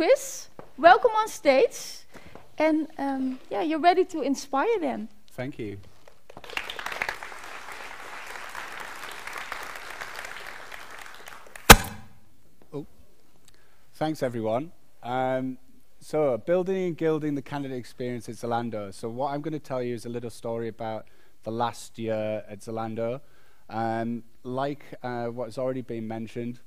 Chris. Welcome on stage. And um, yeah, you're ready to inspire them. Thank you. Oh, thanks everyone. Um, so, building and gilding the candidate experience at Zalando. So, what I'm going to tell you is a little story about the last year at Zalando. Um, like uh, what's already been mentioned,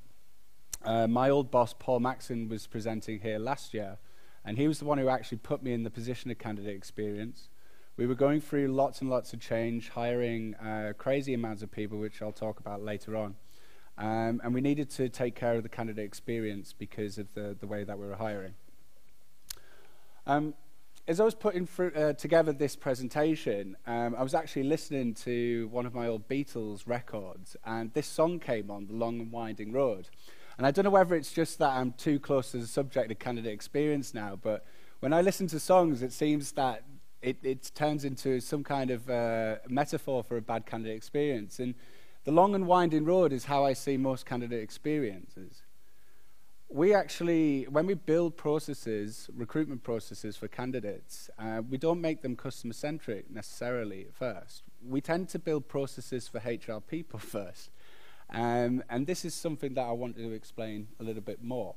uh, my old boss, Paul Maxon, was presenting here last year, and he was the one who actually put me in the position of candidate experience. We were going through lots and lots of change, hiring uh, crazy amounts of people, which I'll talk about later on. Um, and we needed to take care of the candidate experience because of the, the way that we were hiring. Um, as I was putting uh, together this presentation, um, I was actually listening to one of my old Beatles records, and this song came on, The Long and Winding Road. And I don't know whether it's just that I'm too close to the subject of candidate experience now, but when I listen to songs, it seems that it, it turns into some kind of uh, metaphor for a bad candidate experience. And the long and winding road is how I see most candidate experiences we actually, when we build processes, recruitment processes for candidates, uh, we don't make them customer centric necessarily at first. We tend to build processes for HR people first. Um, and this is something that I wanted to explain a little bit more.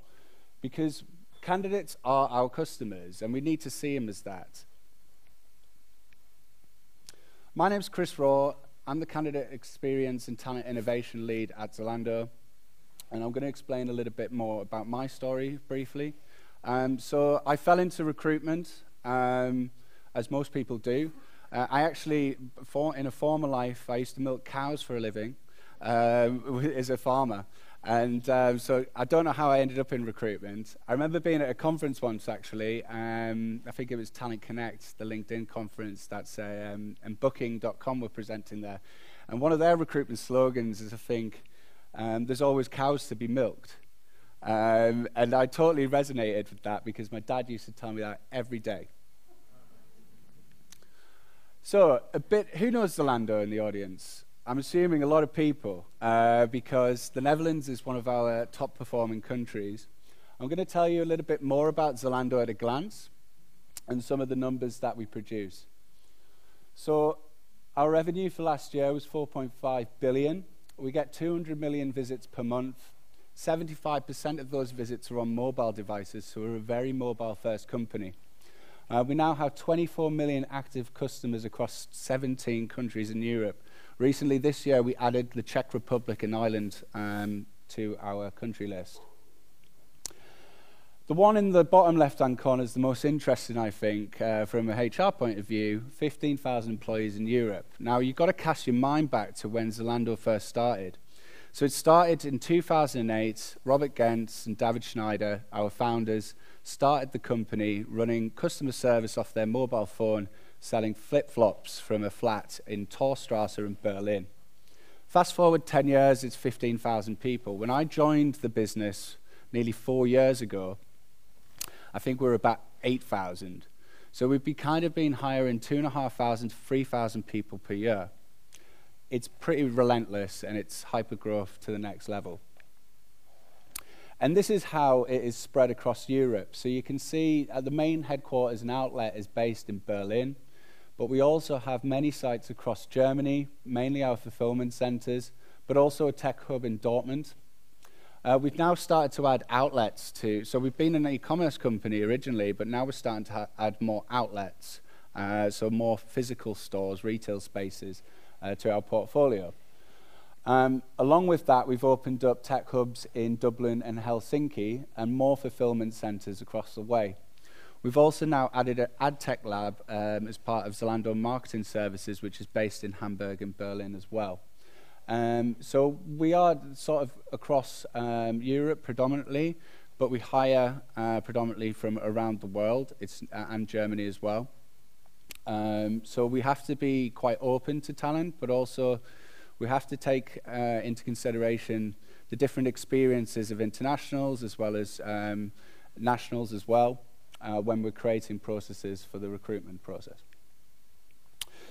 Because candidates are our customers, and we need to see them as that. My name is Chris Raw. I'm the Candidate Experience and Talent Innovation Lead at Zalando and I'm going to explain a little bit more about my story briefly. Um, so I fell into recruitment, um, as most people do. Uh, I actually, for, in a former life, I used to milk cows for a living um, as a farmer. And um, so I don't know how I ended up in recruitment. I remember being at a conference once, actually. Um, I think it was Talent Connect, the LinkedIn conference that's uh, um, and Booking.com were presenting there. And one of their recruitment slogans is, I think, um, there's always cows to be milked. Um, and I totally resonated with that because my dad used to tell me that every day. So, a bit, who knows Zalando in the audience? I'm assuming a lot of people uh, because the Netherlands is one of our top performing countries. I'm going to tell you a little bit more about Zalando at a glance and some of the numbers that we produce. So, our revenue for last year was 4.5 billion we get 200 million visits per month. 75% of those visits are on mobile devices, so we're a very mobile first company. Uh, we now have 24 million active customers across 17 countries in Europe. Recently, this year, we added the Czech Republic and Ireland um, to our country list. The one in the bottom left-hand corner is the most interesting, I think, uh, from a HR point of view, 15,000 employees in Europe. Now, you've got to cast your mind back to when Zalando first started. So it started in 2008. Robert Gentz and David Schneider, our founders, started the company running customer service off their mobile phone, selling flip-flops from a flat in Torstrasse in Berlin. Fast forward 10 years, it's 15,000 people. When I joined the business nearly four years ago, I think we're about 8,000. So we've been kind of been hiring 2,500 to 3,000 people per year. It's pretty relentless and it's hyper growth to the next level. And this is how it is spread across Europe. So you can see uh, the main headquarters and outlet is based in Berlin, but we also have many sites across Germany, mainly our fulfillment centers, but also a tech hub in Dortmund. Uh, we've now started to add outlets to, so we've been an e-commerce company originally, but now we're starting to add more outlets, uh, so more physical stores, retail spaces uh, to our portfolio. Um, along with that, we've opened up tech hubs in Dublin and Helsinki and more fulfillment centers across the way. We've also now added an tech lab um, as part of Zalando Marketing Services, which is based in Hamburg and Berlin as well. Um, so we are sort of across um, Europe predominantly, but we hire uh, predominantly from around the world it's, uh, and Germany as well. Um, so we have to be quite open to talent, but also we have to take uh, into consideration the different experiences of internationals as well as um, nationals as well uh, when we're creating processes for the recruitment process.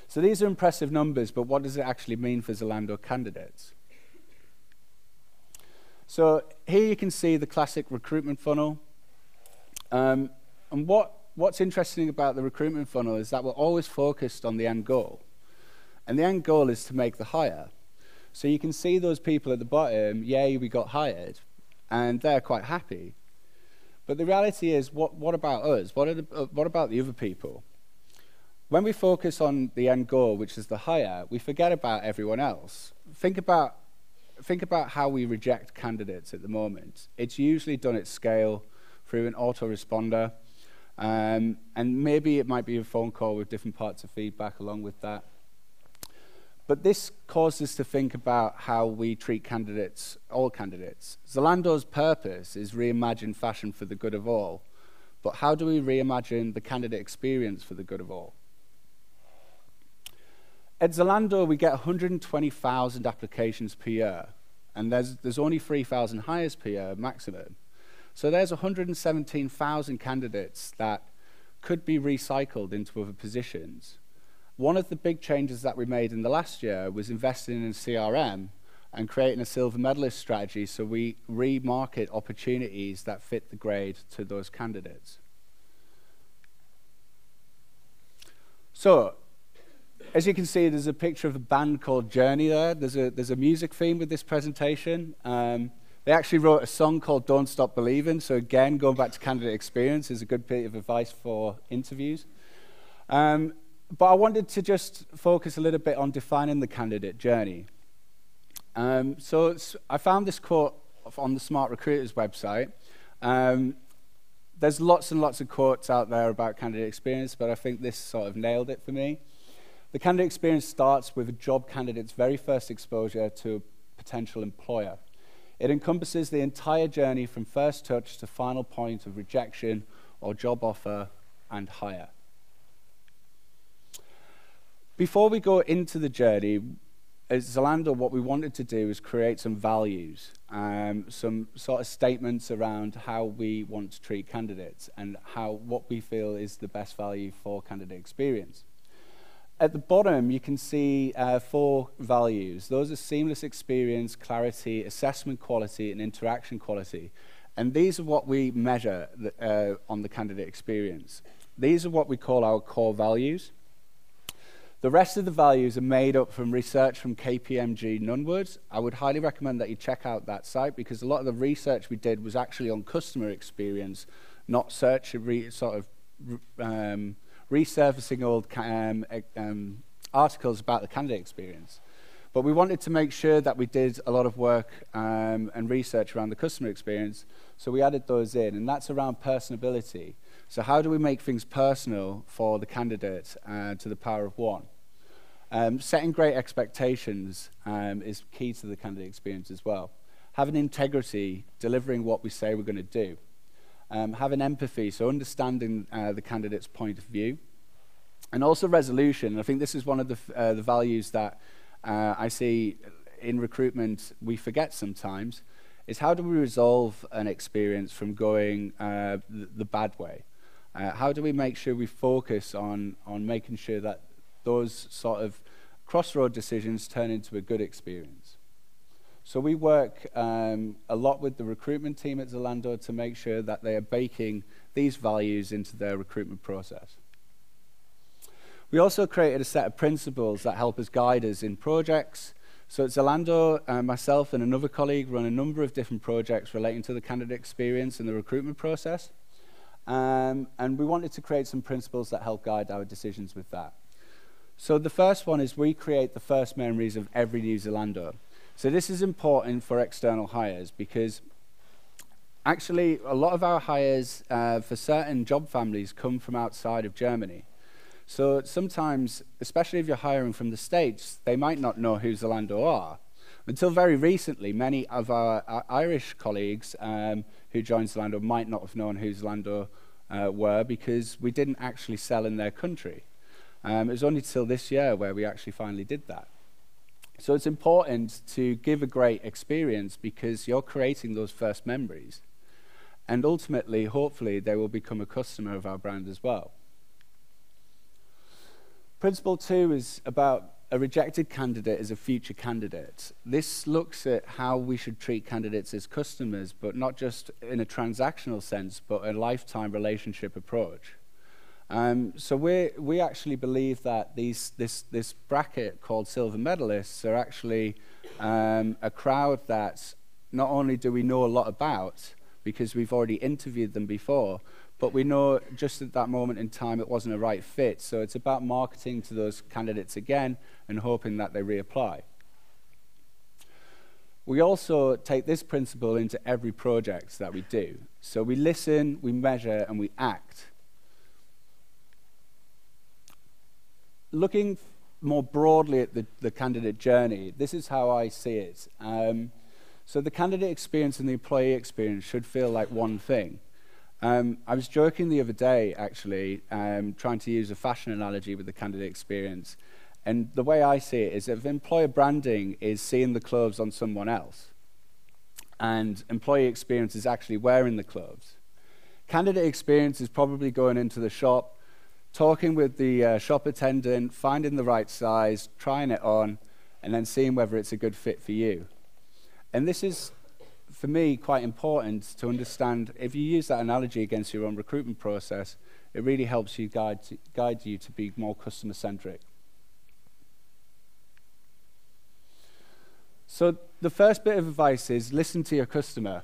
So these are impressive numbers, but what does it actually mean for Zalando candidates? So here you can see the classic recruitment funnel. Um, and what, what's interesting about the recruitment funnel is that we're always focused on the end goal. And the end goal is to make the hire. So you can see those people at the bottom, yay, we got hired, and they're quite happy. But the reality is, what, what about us? What, the, uh, what about the other people? When we focus on the end goal, which is the hire, we forget about everyone else. Think about, think about how we reject candidates at the moment. It's usually done at scale through an autoresponder, um, and maybe it might be a phone call with different parts of feedback along with that. But this caused us to think about how we treat candidates, all candidates. Zalando's purpose is reimagine fashion for the good of all. But how do we reimagine the candidate experience for the good of all? At Zalando, we get 120,000 applications per year, and there's, there's only 3,000 hires per year maximum. So there's 117,000 candidates that could be recycled into other positions. One of the big changes that we made in the last year was investing in CRM and creating a silver medalist strategy so we remarket opportunities that fit the grade to those candidates. So, as you can see, there's a picture of a band called Journey there. There's a, there's a music theme with this presentation. Um, they actually wrote a song called Don't Stop Believing. So again, going back to candidate experience is a good bit of advice for interviews. Um, but I wanted to just focus a little bit on defining the candidate journey. Um, so I found this quote on the SmartRecruiters website. Um, there's lots and lots of quotes out there about candidate experience, but I think this sort of nailed it for me. The candidate experience starts with a job candidate's very first exposure to a potential employer. It encompasses the entire journey from first touch to final point of rejection or job offer and hire. Before we go into the journey, at Zalando, what we wanted to do is create some values, um, some sort of statements around how we want to treat candidates and how what we feel is the best value for candidate experience. At the bottom, you can see uh, four values. Those are seamless experience, clarity, assessment quality, and interaction quality. And these are what we measure the, uh, on the candidate experience. These are what we call our core values. The rest of the values are made up from research from KPMG Nunwood. I would highly recommend that you check out that site because a lot of the research we did was actually on customer experience, not search re, sort of um, resurfacing old um, um, articles about the candidate experience. But we wanted to make sure that we did a lot of work um, and research around the customer experience, so we added those in, and that's around personability. So how do we make things personal for the candidate uh, to the power of one? Um, setting great expectations um, is key to the candidate experience as well. Having integrity, delivering what we say we're going to do. Um, having empathy, so understanding uh, the candidate's point of view. And also resolution. I think this is one of the, uh, the values that uh, I see in recruitment we forget sometimes, is how do we resolve an experience from going uh, the, the bad way? Uh, how do we make sure we focus on, on making sure that those sort of crossroad decisions turn into a good experience. So we work um, a lot with the recruitment team at Zalando to make sure that they are baking these values into their recruitment process. We also created a set of principles that help us guide us in projects. So at Zalando, uh, myself and another colleague run a number of different projects relating to the candidate experience and the recruitment process. Um, and we wanted to create some principles that help guide our decisions with that. So the first one is we create the first memories of every New Zealander. So this is important for external hires because actually a lot of our hires uh, for certain job families come from outside of Germany. So sometimes, especially if you're hiring from the States, they might not know who Zalando are. Until very recently, many of our, our Irish colleagues um, who joined Zalando might not have known who Zalando uh, were because we didn't actually sell in their country. Um, it was only till this year where we actually finally did that. So it's important to give a great experience because you're creating those first memories. And ultimately, hopefully, they will become a customer of our brand as well. Principle two is about a rejected candidate is a future candidate. This looks at how we should treat candidates as customers, but not just in a transactional sense, but a lifetime relationship approach. Um, so we we actually believe that these this this bracket called silver medalists are actually um, a crowd that not only do we know a lot about because we've already interviewed them before, but we know just at that moment in time it wasn't a right fit. So it's about marketing to those candidates again and hoping that they reapply. We also take this principle into every project that we do. So we listen, we measure, and we act. Looking more broadly at the, the candidate journey, this is how I see it. Um, so the candidate experience and the employee experience should feel like one thing. Um, I was joking the other day, actually, um, trying to use a fashion analogy with the candidate experience. And the way I see it is if employer branding is seeing the clothes on someone else, and employee experience is actually wearing the clothes. Candidate experience is probably going into the shop, talking with the uh, shop attendant, finding the right size, trying it on, and then seeing whether it's a good fit for you. And this is for me, quite important to understand if you use that analogy against your own recruitment process, it really helps you guide, to, guide you to be more customer centric. So the first bit of advice is listen to your customer.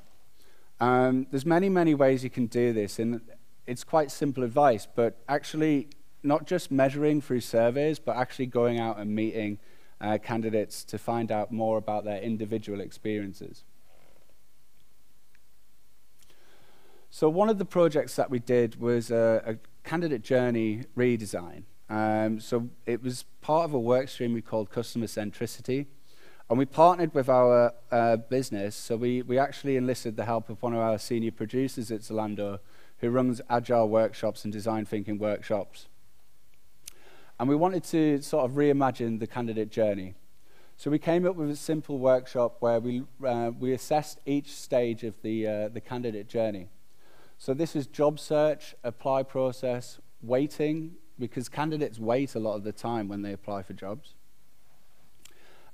Um, there's many, many ways you can do this, and it's quite simple advice, but actually not just measuring through surveys, but actually going out and meeting uh, candidates to find out more about their individual experiences. So one of the projects that we did was a, a candidate journey redesign. Um, so it was part of a work stream we called customer centricity. And we partnered with our uh, business, so we, we actually enlisted the help of one of our senior producers at Zalando, who runs agile workshops and design thinking workshops. And we wanted to sort of reimagine the candidate journey. So we came up with a simple workshop where we, uh, we assessed each stage of the, uh, the candidate journey. So this is job search, apply process, waiting, because candidates wait a lot of the time when they apply for jobs.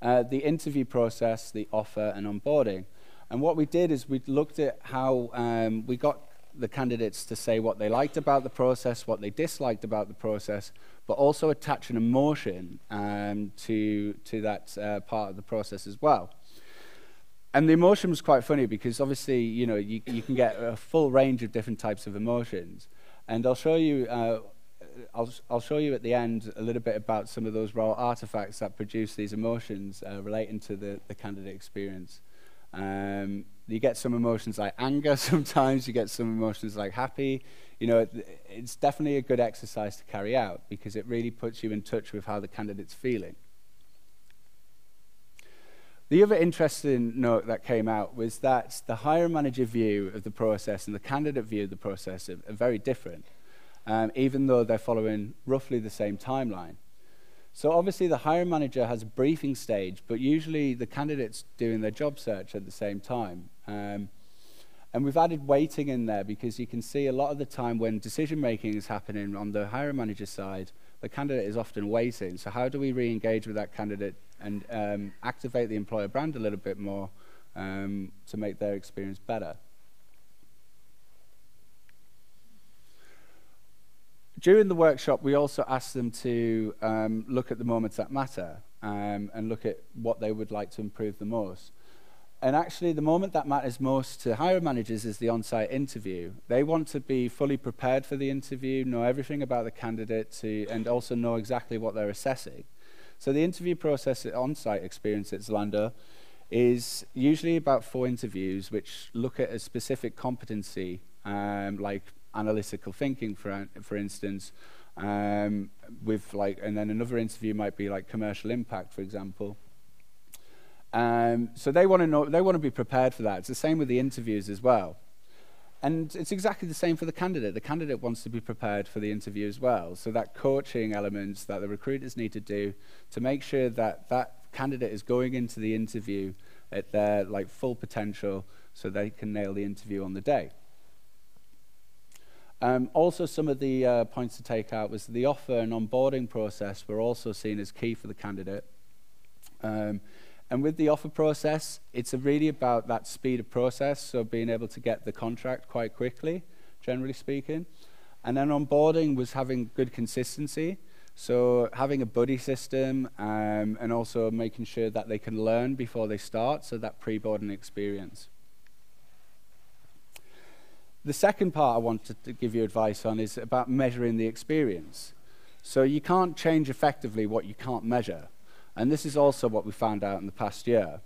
Uh, the interview process, the offer, and onboarding. And what we did is we looked at how um, we got the candidates to say what they liked about the process, what they disliked about the process, but also attach an emotion um, to, to that uh, part of the process as well and the emotion was quite funny because obviously, you know, you, you can get a full range of different types of emotions. And I'll show you, uh, I'll, I'll show you at the end a little bit about some of those raw artifacts that produce these emotions uh, relating to the, the candidate experience. Um, you get some emotions like anger sometimes, you get some emotions like happy. You know, it, it's definitely a good exercise to carry out because it really puts you in touch with how the candidate's feeling. The other interesting note that came out was that the hiring manager view of the process and the candidate view of the process are, are very different, um, even though they're following roughly the same timeline. So obviously the hiring manager has a briefing stage, but usually the candidate's doing their job search at the same time. Um, and we've added waiting in there because you can see a lot of the time when decision making is happening on the hiring manager side, the candidate is often waiting. So how do we re-engage with that candidate and um, activate the employer brand a little bit more um, to make their experience better. During the workshop, we also asked them to um, look at the moments that matter um, and look at what they would like to improve the most. And actually, the moment that matters most to hiring managers is the on-site interview. They want to be fully prepared for the interview, know everything about the candidate, to, and also know exactly what they're assessing. So the interview process at on-site experience at Zalando is usually about four interviews which look at a specific competency, um, like analytical thinking, for, for instance, um, with like, and then another interview might be like commercial impact, for example. Um, so they want to know, they want to be prepared for that. It's the same with the interviews as well. And it's exactly the same for the candidate. The candidate wants to be prepared for the interview as well. So that coaching elements that the recruiters need to do to make sure that that candidate is going into the interview at their like full potential so they can nail the interview on the day. Um, also, some of the uh, points to take out was the offer and onboarding process were also seen as key for the candidate. Um, and with the offer process, it's really about that speed of process, so being able to get the contract quite quickly, generally speaking. And then onboarding was having good consistency, so having a buddy system um, and also making sure that they can learn before they start, so that pre-boarding experience. The second part I wanted to give you advice on is about measuring the experience. So you can't change effectively what you can't measure. And this is also what we found out in the past year.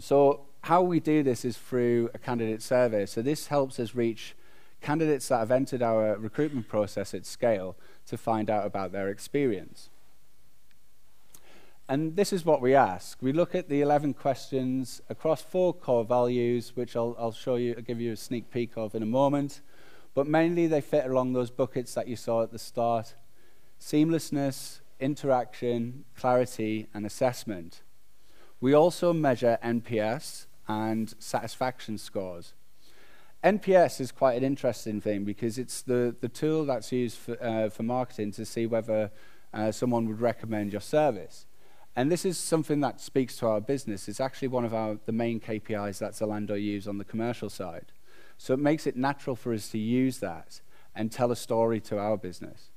So how we do this is through a candidate survey. So this helps us reach candidates that have entered our recruitment process at scale to find out about their experience. And this is what we ask. We look at the 11 questions across four core values, which I'll, I'll show you, I'll give you a sneak peek of in a moment. But mainly they fit along those buckets that you saw at the start. Seamlessness, interaction, clarity, and assessment. We also measure NPS and satisfaction scores. NPS is quite an interesting thing because it's the, the tool that's used for, uh, for marketing to see whether uh, someone would recommend your service. And this is something that speaks to our business. It's actually one of our, the main KPIs that Zalando use on the commercial side. So it makes it natural for us to use that and tell a story to our business.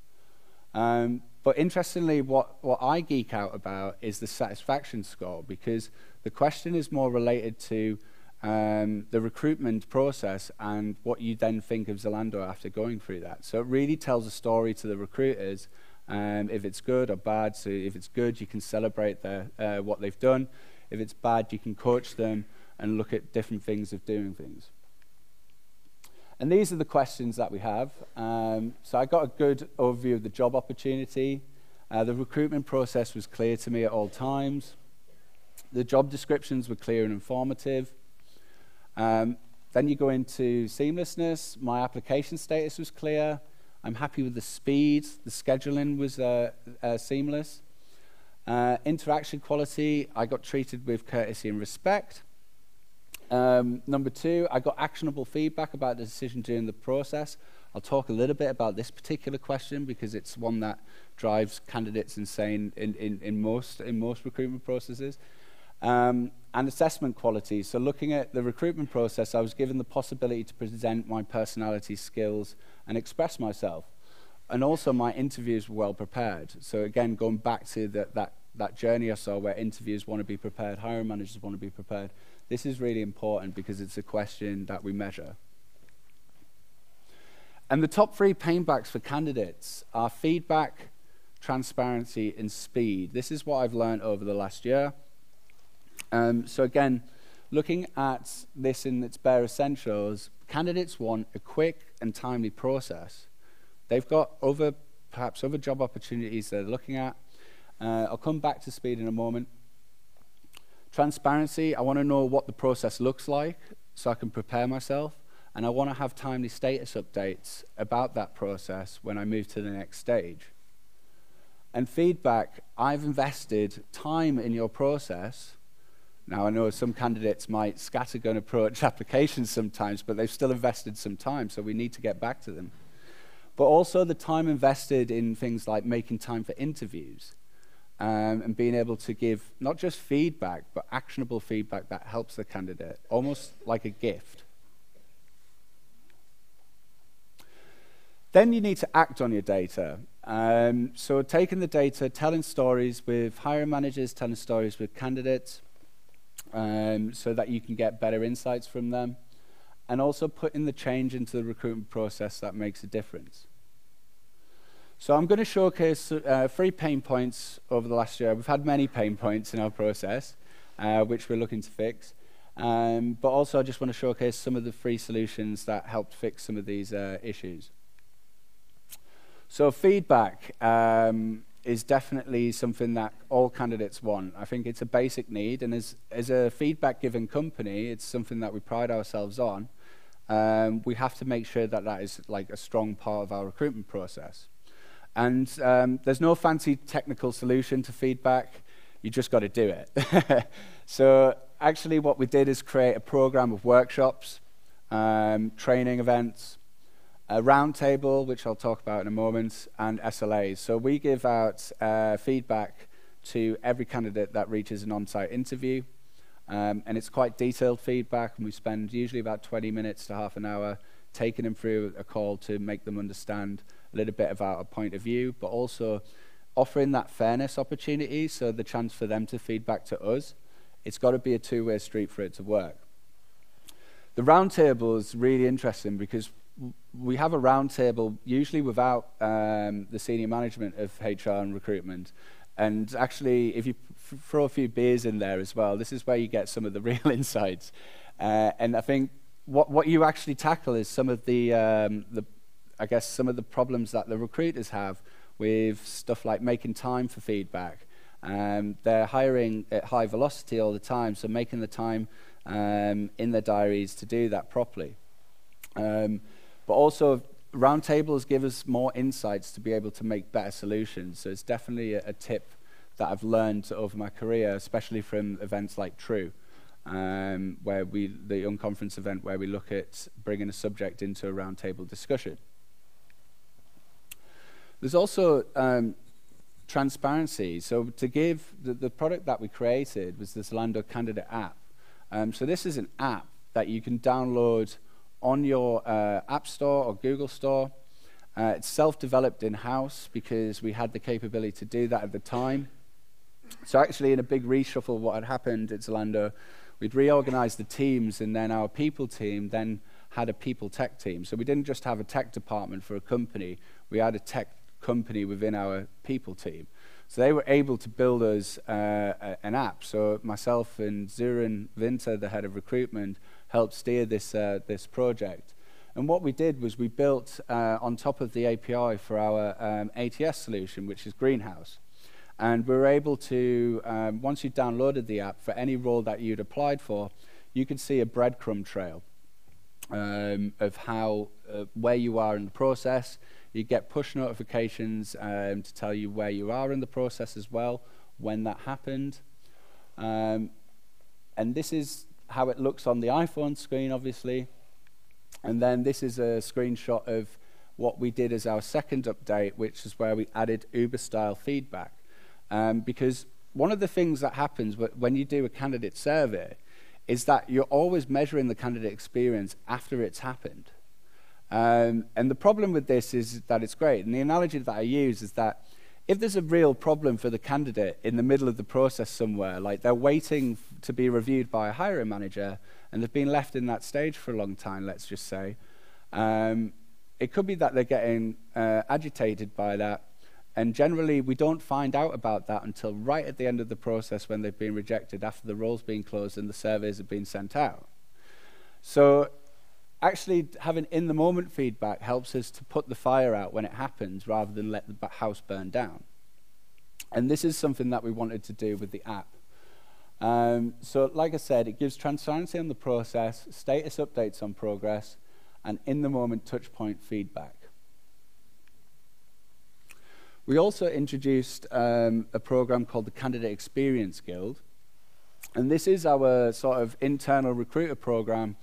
Um, but interestingly, what, what I geek out about is the satisfaction score because the question is more related to um, the recruitment process and what you then think of Zalando after going through that. So it really tells a story to the recruiters um, if it's good or bad. So if it's good, you can celebrate uh, what they've done. If it's bad, you can coach them and look at different things of doing things. And these are the questions that we have. Um, so I got a good overview of the job opportunity. Uh, the recruitment process was clear to me at all times. The job descriptions were clear and informative. Um, then you go into seamlessness. My application status was clear. I'm happy with the speed. The scheduling was uh, uh, seamless. Uh, interaction quality, I got treated with courtesy and respect. Um, number two, I got actionable feedback about the decision during the process. I'll talk a little bit about this particular question because it's one that drives candidates insane in, in, in, most, in most recruitment processes. Um, and assessment quality. So looking at the recruitment process, I was given the possibility to present my personality skills and express myself. And also my interviews were well prepared. So again, going back to the, that, that journey I saw where interviews want to be prepared, hiring managers want to be prepared, this is really important because it's a question that we measure. And the top three painbacks for candidates are feedback, transparency, and speed. This is what I've learned over the last year. Um, so again, looking at this in its bare essentials, candidates want a quick and timely process. They've got other, perhaps other job opportunities they're looking at. Uh, I'll come back to speed in a moment. Transparency, I want to know what the process looks like so I can prepare myself. And I want to have timely status updates about that process when I move to the next stage. And feedback, I've invested time in your process now, I know some candidates might scattergun approach applications sometimes, but they've still invested some time, so we need to get back to them. But also the time invested in things like making time for interviews um, and being able to give not just feedback, but actionable feedback that helps the candidate, almost like a gift. Then you need to act on your data. Um, so taking the data, telling stories with hiring managers, telling stories with candidates, um, so that you can get better insights from them, and also putting the change into the recruitment process that makes a difference. So I'm going to showcase uh, three pain points over the last year. We've had many pain points in our process, uh, which we're looking to fix. Um, but also I just want to showcase some of the free solutions that helped fix some of these uh, issues. So feedback. Um, is definitely something that all candidates want. I think it's a basic need, and as, as a feedback-giving company, it's something that we pride ourselves on. Um, we have to make sure that that is like a strong part of our recruitment process. And um, there's no fancy technical solution to feedback. You just got to do it. so actually what we did is create a program of workshops, um, training events, a roundtable, which I'll talk about in a moment, and SLAs. So we give out uh, feedback to every candidate that reaches an on-site interview, um, and it's quite detailed feedback, and we spend usually about 20 minutes to half an hour taking them through a call to make them understand a little bit about a point of view, but also offering that fairness opportunity, so the chance for them to feedback to us. It's got to be a two-way street for it to work. The roundtable is really interesting because we have a roundtable usually without um, the senior management of HR and recruitment. And actually, if you throw a few beers in there as well, this is where you get some of the real insights. Uh, and I think what, what you actually tackle is some of the, um, the, I guess, some of the problems that the recruiters have with stuff like making time for feedback. Um, they're hiring at high velocity all the time, so making the time um, in their diaries to do that properly. Um, but also, roundtables give us more insights to be able to make better solutions. So it's definitely a, a tip that I've learned over my career, especially from events like True, um, where we, the unconference event where we look at bringing a subject into a roundtable discussion. There's also um, transparency. So to give, the, the product that we created was this Zalando Candidate app. Um, so this is an app that you can download on your uh, App Store or Google Store. Uh, it's self-developed in-house because we had the capability to do that at the time. So actually, in a big reshuffle, what had happened at Zalando, we'd reorganized the teams, and then our people team then had a people tech team. So we didn't just have a tech department for a company, we had a tech company within our people team. So they were able to build us uh, an app. So myself and Zuren Winter, the head of recruitment, helped steer this, uh, this project. And what we did was we built uh, on top of the API for our um, ATS solution, which is Greenhouse. And we were able to, um, once you downloaded the app, for any role that you'd applied for, you could see a breadcrumb trail um, of how, uh, where you are in the process, you get push notifications um, to tell you where you are in the process as well, when that happened. Um, and this is how it looks on the iPhone screen, obviously. And then this is a screenshot of what we did as our second update, which is where we added Uber-style feedback. Um, because one of the things that happens when you do a candidate survey is that you're always measuring the candidate experience after it's happened. Um, and the problem with this is that it's great. And the analogy that I use is that if there's a real problem for the candidate in the middle of the process somewhere, like they're waiting to be reviewed by a hiring manager and they've been left in that stage for a long time, let's just say, um, it could be that they're getting uh, agitated by that. And generally, we don't find out about that until right at the end of the process when they've been rejected, after the role's been closed and the surveys have been sent out. So actually having in the moment feedback helps us to put the fire out when it happens rather than let the house burn down. And this is something that we wanted to do with the app. Um, so, like I said, it gives transparency on the process, status updates on progress, and in the moment touchpoint feedback. We also introduced um, a program called the Candidate Experience Guild. And this is our sort of internal recruiter program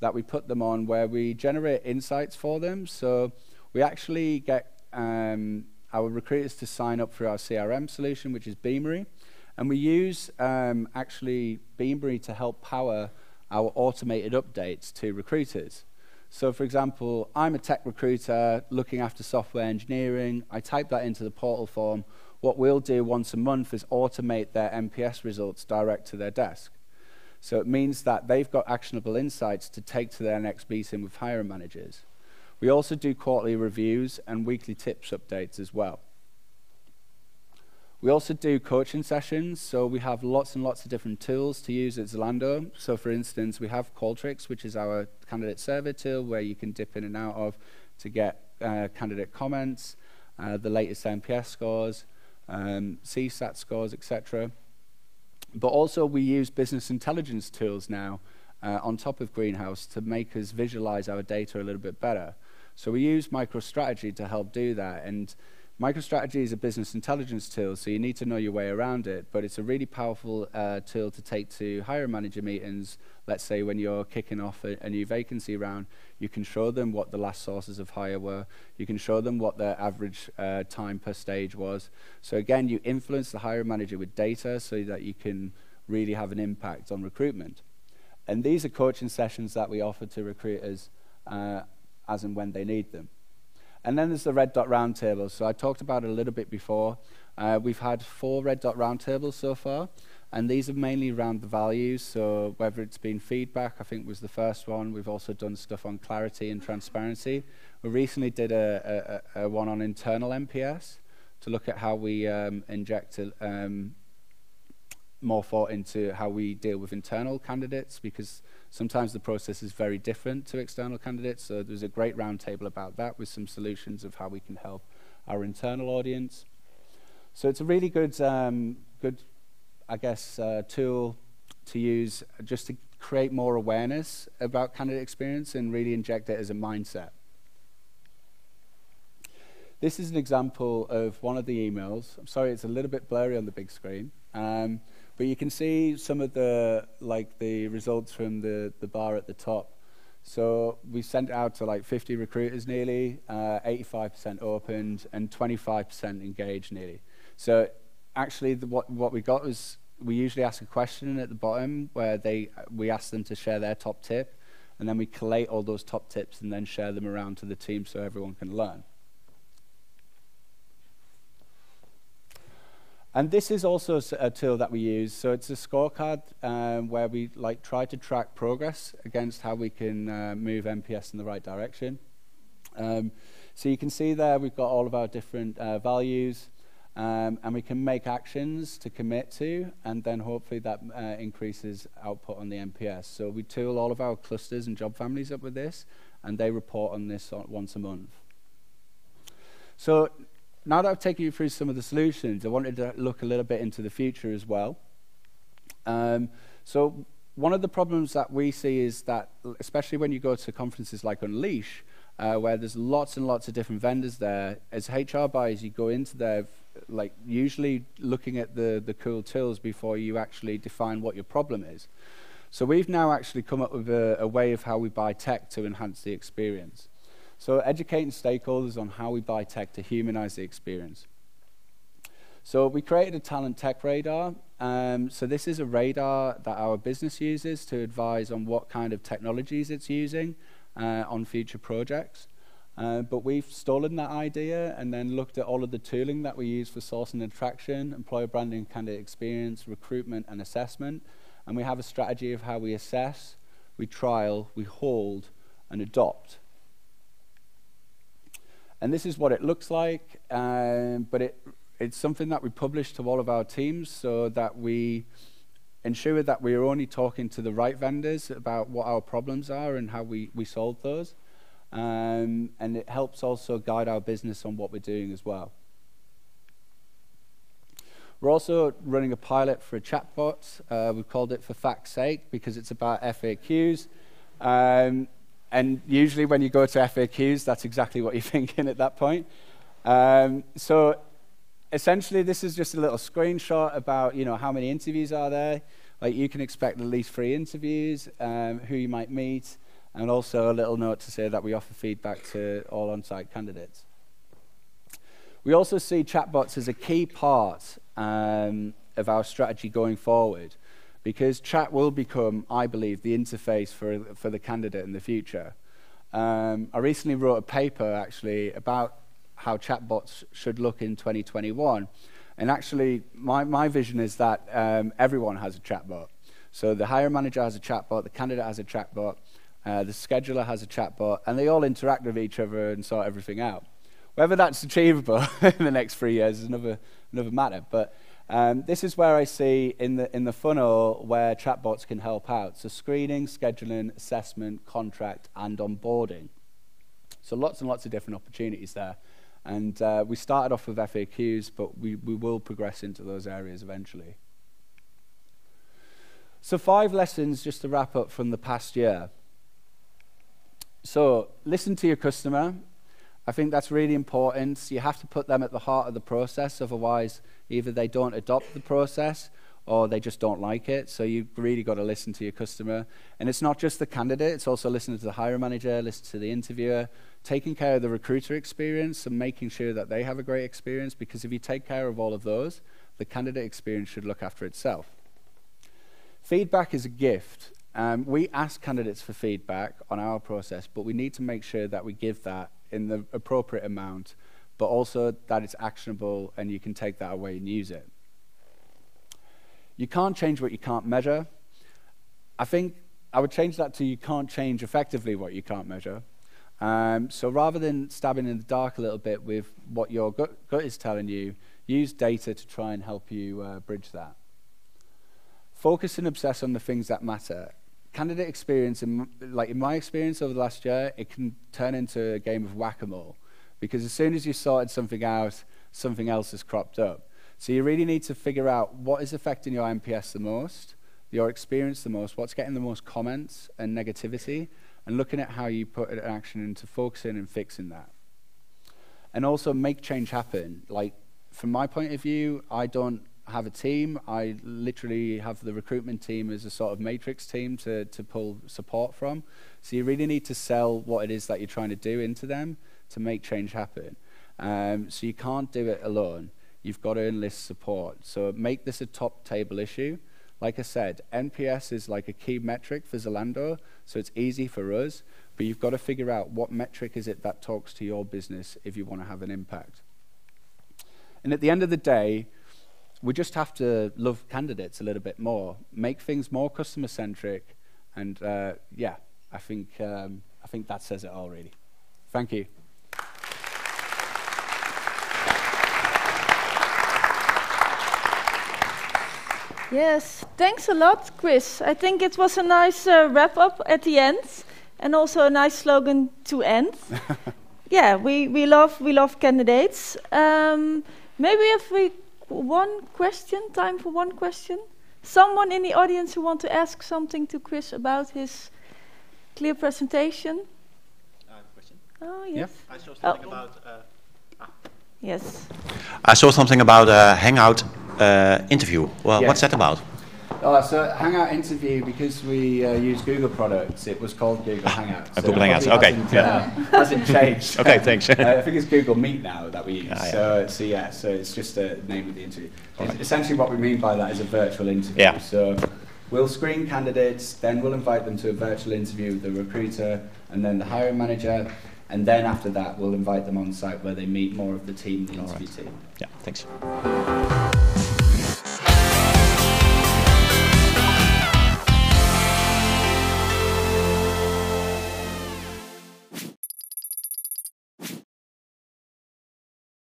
that we put them on where we generate insights for them. So we actually get um, our recruiters to sign up for our CRM solution, which is Beamery. And we use um, actually Beamery to help power our automated updates to recruiters. So for example, I'm a tech recruiter looking after software engineering. I type that into the portal form. What we'll do once a month is automate their NPS results direct to their desk. So it means that they've got actionable insights to take to their next meeting with hiring managers. We also do quarterly reviews and weekly tips updates as well. We also do coaching sessions, so we have lots and lots of different tools to use at Zalando. So for instance, we have Qualtrics, which is our candidate survey tool where you can dip in and out of to get uh, candidate comments, uh, the latest NPS scores, um, CSAT scores, etc. But also we use business intelligence tools now uh, on top of Greenhouse to make us visualize our data a little bit better. So we use MicroStrategy to help do that. And MicroStrategy is a business intelligence tool, so you need to know your way around it, but it's a really powerful uh, tool to take to hiring manager meetings. Let's say when you're kicking off a, a, new vacancy round, you can show them what the last sources of hire were. You can show them what their average uh, time per stage was. So again, you influence the hiring manager with data so that you can really have an impact on recruitment. And these are coaching sessions that we offer to recruiters uh, as and when they need them. And then there's the red dot roundtables. So I talked about it a little bit before. Uh, we've had four red dot roundtables so far, and these are mainly around the values. So whether it's been feedback, I think was the first one. We've also done stuff on clarity and transparency. We recently did a, a, a one on internal NPS to look at how we um, inject um, more thought into how we deal with internal candidates because sometimes the process is very different to external candidates. So there's a great roundtable about that with some solutions of how we can help our internal audience. So it's a really good, um, good, I guess, uh, tool to use just to create more awareness about candidate experience and really inject it as a mindset. This is an example of one of the emails. I'm sorry, it's a little bit blurry on the big screen. Um, but you can see some of the like the results from the, the bar at the top. So we sent out to like 50 recruiters nearly, 85% uh, opened, and 25% engaged nearly. So actually, the, what what we got was we usually ask a question at the bottom where they we ask them to share their top tip, and then we collate all those top tips and then share them around to the team so everyone can learn. And this is also a tool that we use. So it's a scorecard um, where we like try to track progress against how we can uh, move NPS in the right direction. Um, so you can see there we've got all of our different uh, values, um, and we can make actions to commit to, and then hopefully that uh, increases output on the NPS. So we tool all of our clusters and job families up with this, and they report on this once a month. So now that I've taken you through some of the solutions, I wanted to look a little bit into the future as well. Um, so one of the problems that we see is that, especially when you go to conferences like Unleash, uh, where there's lots and lots of different vendors there, as HR buyers, you go into there, like usually looking at the, the cool tools before you actually define what your problem is. So we've now actually come up with a, a way of how we buy tech to enhance the experience. So educating stakeholders on how we buy tech to humanize the experience. So we created a talent tech radar. Um, so this is a radar that our business uses to advise on what kind of technologies it's using uh, on future projects. Uh, but we've stolen that idea and then looked at all of the tooling that we use for sourcing and attraction, employer branding, candidate experience, recruitment, and assessment. And we have a strategy of how we assess, we trial, we hold, and adopt and this is what it looks like, um, but it, it's something that we publish to all of our teams so that we ensure that we're only talking to the right vendors about what our problems are and how we, we solve those. Um, and it helps also guide our business on what we're doing as well. We're also running a pilot for a chatbot. Uh, we've called it for fact's sake because it's about FAQs. Um, and usually when you go to FAQs, that's exactly what you're thinking at that point. Um, so essentially, this is just a little screenshot about you know how many interviews are there. Like you can expect at least three interviews, um, who you might meet, and also a little note to say that we offer feedback to all on-site candidates. We also see chatbots as a key part um, of our strategy going forward because chat will become, I believe, the interface for, for the candidate in the future. Um, I recently wrote a paper, actually, about how chatbots should look in 2021. And actually, my, my vision is that um, everyone has a chatbot. So the hiring manager has a chatbot, the candidate has a chatbot, uh, the scheduler has a chatbot, and they all interact with each other and sort everything out. Whether that's achievable in the next three years is another, another matter. But um, this is where I see in the, in the funnel where chatbots can help out. So screening, scheduling, assessment, contract, and onboarding. So lots and lots of different opportunities there. And uh, we started off with FAQs, but we, we will progress into those areas eventually. So five lessons just to wrap up from the past year. So listen to your customer. I think that's really important. You have to put them at the heart of the process, otherwise, either they don't adopt the process or they just don't like it. So you've really got to listen to your customer. And it's not just the candidate, it's also listening to the hiring manager, listening to the interviewer, taking care of the recruiter experience and making sure that they have a great experience because if you take care of all of those, the candidate experience should look after itself. Feedback is a gift. Um, we ask candidates for feedback on our process, but we need to make sure that we give that in the appropriate amount, but also that it's actionable and you can take that away and use it. You can't change what you can't measure. I think I would change that to you can't change effectively what you can't measure. Um, so rather than stabbing in the dark a little bit with what your gut, gut is telling you, use data to try and help you uh, bridge that. Focus and obsess on the things that matter. Candidate experience, in, like in my experience over the last year, it can turn into a game of whack-a-mole because as soon as you sorted something out, something else has cropped up. So you really need to figure out what is affecting your NPS the most, your experience the most, what's getting the most comments and negativity, and looking at how you put an action into focusing and fixing that. And also make change happen. Like, from my point of view, I don't have a team. I literally have the recruitment team as a sort of matrix team to, to pull support from. So you really need to sell what it is that you're trying to do into them to make change happen. Um, so you can't do it alone. You've got to enlist support. So make this a top table issue. Like I said, NPS is like a key metric for Zalando, so it's easy for us, but you've got to figure out what metric is it that talks to your business if you want to have an impact. And at the end of the day, we just have to love candidates a little bit more, make things more customer centric, and uh, yeah, I think um, I think that says it all really. Thank you. Yes, thanks a lot, Chris. I think it was a nice uh, wrap up at the end, and also a nice slogan to end. yeah, we, we love we love candidates. Um, maybe if we one question, time for one question. Someone in the audience who want to ask something to Chris about his clear presentation. I have a question. Oh yes. I saw something oh. about. Uh, ah. Yes. I saw something about a Hangout uh, interview. Well, what's that about? Oh, so Hangout interview because we uh, use Google products. It was called Google Hangouts. So Google Hangouts. Okay. Hasn't, yeah. uh, hasn't changed. okay. Thanks. uh, I think it's Google Meet now that we use. Ah, yeah. So, so yeah. So it's just the name of the interview. Right. Essentially, what we mean by that is a virtual interview. Yeah. So we'll screen candidates, then we'll invite them to a virtual interview with the recruiter and then the hiring manager. And then after that, we'll invite them on site where they meet more of the team, the interview right. team. Yeah, thanks.